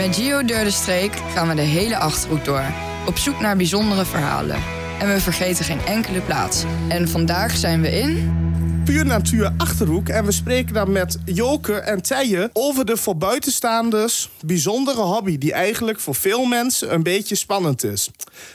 Met Gio Deur de Streek gaan we de hele Achterhoek door. Op zoek naar bijzondere verhalen. En we vergeten geen enkele plaats. En vandaag zijn we in... Puur Natuur Achterhoek. En we spreken dan met Joke en Tijen over de voor buitenstaanders bijzondere hobby. Die eigenlijk voor veel mensen een beetje spannend is.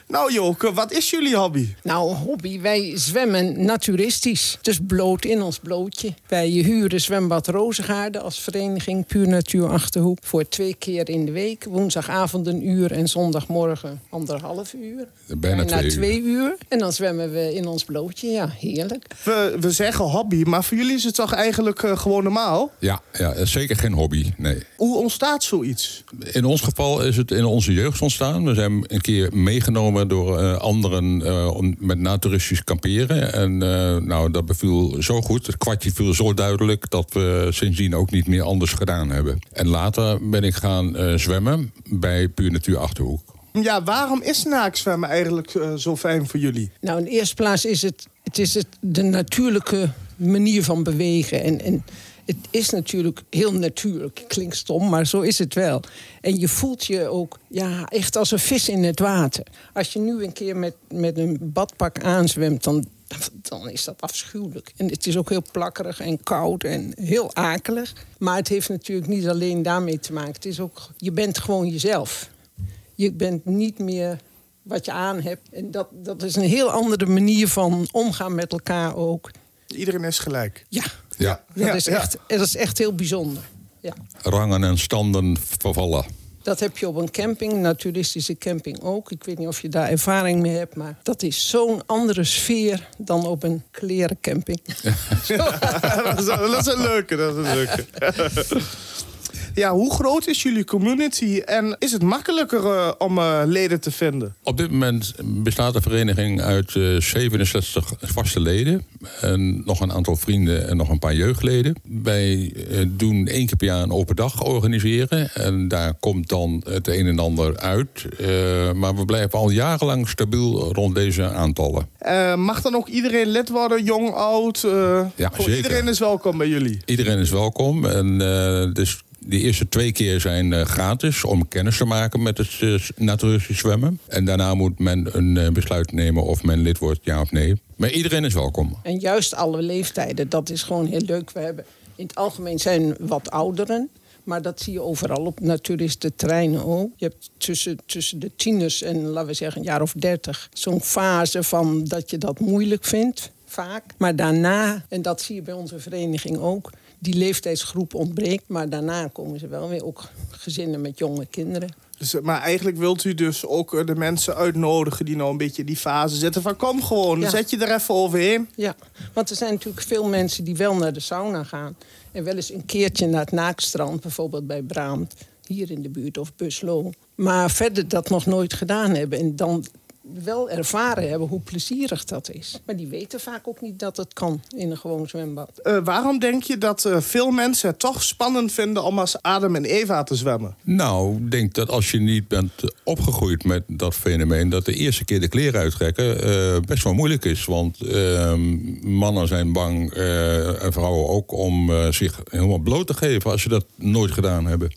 Nou Joke, wat is jullie hobby? Nou, hobby. Wij zwemmen naturistisch. Dus bloot in ons blootje. Wij huren zwembad Rozengaarden als vereniging Puur Natuur Achterhoek. Voor twee keer in de week. Woensdagavond een uur en zondagmorgen anderhalf uur. Bijna Na twee uur. twee uur. En dan zwemmen we in ons blootje. Ja, heerlijk. We, we zeggen hobby, maar voor jullie is het toch eigenlijk eh, gewoon normaal? Ja, ja, zeker geen hobby, nee. Hoe ontstaat zoiets? In ons geval is het in onze jeugd ontstaan. We zijn een keer meegenomen door eh, anderen eh, om met naturistisch kamperen. En eh, nou, dat beviel zo goed, het kwartje viel zo duidelijk... dat we sindsdien ook niet meer anders gedaan hebben. En later ben ik gaan eh, zwemmen bij Puur Natuur Achterhoek. Ja, waarom is naakzwemmen eigenlijk zo fijn voor jullie? Nou, in de eerste plaats is het, het, is het de natuurlijke manier van bewegen. En, en het is natuurlijk heel natuurlijk. Klinkt stom, maar zo is het wel. En je voelt je ook ja, echt als een vis in het water. Als je nu een keer met, met een badpak aanzwemt, dan, dan is dat afschuwelijk. En het is ook heel plakkerig en koud en heel akelig. Maar het heeft natuurlijk niet alleen daarmee te maken. Het is ook, je bent gewoon jezelf. Je bent niet meer wat je aan hebt. En dat, dat is een heel andere manier van omgaan met elkaar ook. Iedereen is gelijk. Ja, Ja, dat, Ja, is, ja. Echt, dat is echt heel bijzonder. Ja. rangen en standen vervallen. Dat heb je op een camping, een naturistische camping ook. Ik weet niet of je daar ervaring mee hebt, maar dat is zo'n andere sfeer dan op een klerencamping. dat, is, dat is een leuke, dat is een leuke. ja, hoe groot is jullie community en is het makkelijker eh, om eh, leden te vinden? Op dit moment bestaat de vereniging uit eh, 67 vaste leden. En nog een aantal vrienden en nog een paar jeugdleden. Wij eh, doen één keer per jaar een open dag organiseren. En daar komt dan het een en ander uit. Eh, maar we blijven al jarenlang stabiel rond deze aantallen. Eh, mag dan ook iedereen lid worden, jong, oud? eh, Ja, zeker. Iedereen is welkom bij jullie. Iedereen is welkom. En eh, dus de eerste twee keer zijn eh, gratis om kennis te maken met het eh, naturistisch zwemmen. En daarna moet men een eh, besluit nemen of men lid wordt, ja of nee. Maar iedereen is welkom. En juist alle leeftijden, dat is gewoon heel leuk. We hebben in het algemeen zijn wat ouderen. Maar dat zie je overal op terreinen ook. Je hebt tussen, tussen de tieners en, laten we zeggen, een jaar of dertig... zo'n fase van dat je dat moeilijk vindt, vaak. Maar daarna, en dat zie je bij onze vereniging ook... die leeftijdsgroep ontbreekt. Maar daarna komen ze wel weer ook gezinnen met jonge kinderen. Dus, eh, maar eigenlijk wilt u dus ook eh, de mensen uitnodigen die nou een beetje in die fase zitten. Van kom gewoon, Ja. zet je er even overheen. Ja, want er zijn natuurlijk veel mensen die wel naar de sauna gaan. En wel eens een keertje naar het Naakstrand, bijvoorbeeld bij Braamt, hier in de buurt of Buslo. Maar verder dat nog nooit gedaan hebben. En dan wel ervaren hebben hoe plezierig dat is. Maar die weten vaak ook niet dat het kan in een gewoon zwembad. Eh, waarom denk je dat eh, veel mensen het toch spannend vinden om als Adam en Eva te zwemmen? Nou, ik denk dat als je niet bent opgegroeid met dat fenomeen... dat de eerste keer de kleren uittrekken eh, best wel moeilijk is. Want eh, mannen zijn bang, eh, en vrouwen ook... om eh, zich helemaal bloot te geven als ze dat nooit gedaan hebben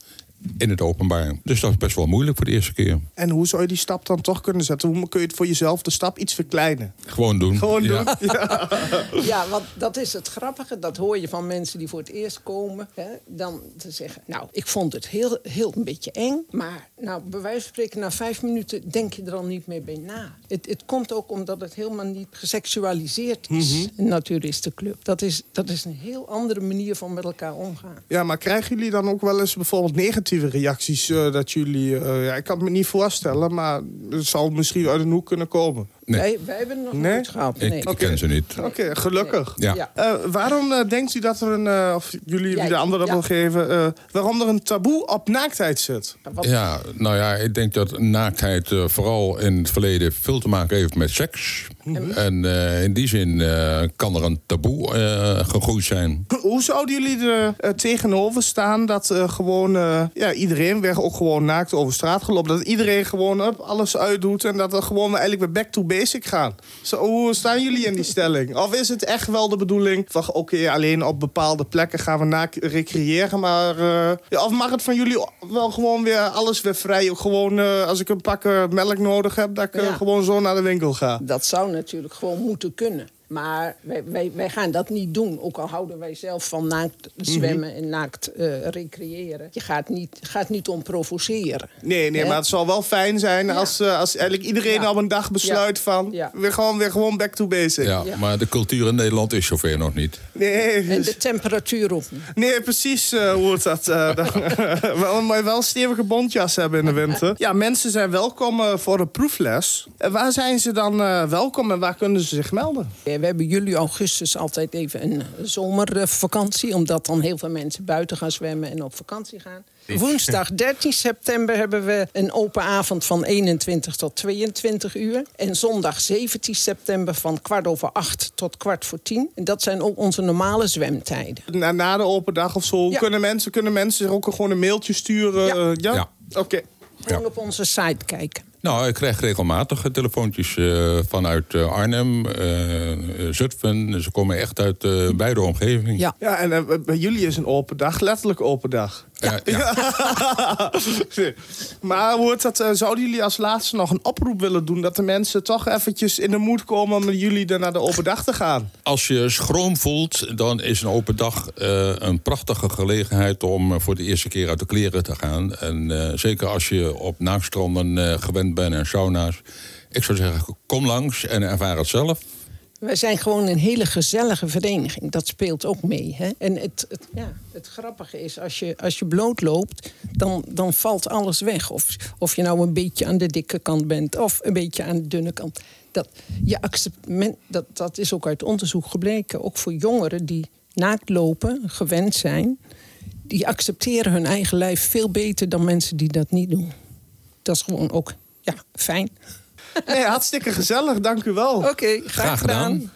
in het openbaar. Dus dat is best wel moeilijk voor de eerste keer. En hoe zou je die stap dan toch kunnen zetten? Hoe kun je het voor jezelf de stap iets verkleinen? Gewoon doen. Gewoon doen. Ja. Ja, want dat is het grappige. Dat hoor je van mensen die voor het eerst komen. Hè, dan te zeggen, nou, ik vond het heel, heel een beetje eng. Maar nou, bij wijze van spreken, na vijf minuten denk je er al niet meer bij na. Het, het komt ook omdat het helemaal niet geseksualiseerd is. Een naturistenclub. Dat is, dat is een heel andere manier van met elkaar omgaan. Ja, maar krijgen jullie dan ook wel eens bijvoorbeeld reacties? eh, dat jullie, eh, ja, ik kan het me niet voorstellen, maar het zal misschien uit een hoek kunnen komen. Nee. Wij, wij hebben het nog Nee? nooit gehad. Ik, Nee. ik ken ze niet. Oké, gelukkig. Ja. Ja. Eh, waarom eh, denkt u dat er een, eh, of jullie wie de andere dat ja. wil geven, eh, waarom er een taboe op naaktheid zit? Wat- Ja, nou ja, ik denk dat naaktheid eh, vooral in het verleden veel te maken heeft met seks. En eh, in die zin eh, kan er een taboe eh, gegroeid zijn. Hoe zouden jullie er eh, tegenover staan dat eh, gewoon eh, ja, iedereen werd ook gewoon naakt over straat gelopen? Dat iedereen gewoon up, alles uitdoet en dat er gewoon eigenlijk weer back to bezig gaan. Zo, hoe staan jullie in die stelling? Of is het echt wel de bedoeling van oké, alleen op bepaalde plekken gaan we na recreëren, maar uh, ja, of mag het van jullie wel gewoon weer alles weer vrij? Gewoon uh, als ik een pak melk nodig heb, dat ik ja. gewoon zo naar de winkel ga. Dat zou natuurlijk gewoon moeten kunnen. Maar wij, wij, wij, gaan dat niet doen. Ook al houden wij zelf van naakt zwemmen en naakt uh, recreëren. Je gaat niet, gaat niet om provoceren. Nee, nee maar het zal wel fijn zijn als, uh, als eigenlijk iedereen ja. op een dag besluit van... Weer, gewoon, weer gewoon back to basic. Ja, maar de cultuur in Nederland is zover nog niet. Nee. En de temperatuur ook niet. Nee, precies uh, hoe het dat. wel, maar wel stevige bontjas hebben in de winter. Ja, mensen zijn welkom voor een proefles. En waar zijn ze dan welkom en waar kunnen ze zich melden? We hebben juli, augustus altijd even een zomervakantie. Omdat dan heel veel mensen buiten gaan zwemmen en op vakantie gaan. Woensdag 13 september hebben we een open avond van 21 tot 22 uur. En zondag 17 september van kwart over acht tot kwart voor tien. En dat zijn ook onze normale zwemtijden. Na, na de open dag of zo kunnen, mensen, kunnen mensen zich ook gewoon een mailtje sturen? Ja. ja? ja. Oké. Gewoon op onze site kijken. Nou, ik krijg regelmatig telefoontjes uh, vanuit uh, Arnhem, uh, Zutphen. Ze komen echt uit beide omgevingen. Ja, ja en bij jullie is een open dag, letterlijk open dag. Ja. ja. maar wordt dat, zouden jullie als laatste nog een oproep willen doen... dat de mensen toch eventjes in de moed komen om met jullie naar de open dag te gaan? Als je schroom voelt, dan is een open dag een prachtige gelegenheid... om voor de eerste keer uit de kleren te gaan. En zeker als je op naakstranden gewend ben en sauna's. Ik zou zeggen, kom langs en ervaar het zelf. We zijn gewoon een hele gezellige vereniging. Dat speelt ook mee. Hè? En het, het, ja, het grappige is, als je, als je bloot loopt, dan, dan valt alles weg. Of, of je nou een beetje aan de dikke kant bent of een beetje aan de dunne kant. Dat, je accept, dat, dat is ook uit onderzoek gebleken. Ook voor jongeren die naakt lopen, gewend zijn, die accepteren hun eigen lijf veel beter dan mensen die dat niet doen. Dat is gewoon ook ja, fijn. Nee, hartstikke gezellig, dank u wel. Oké, graag, graag gedaan.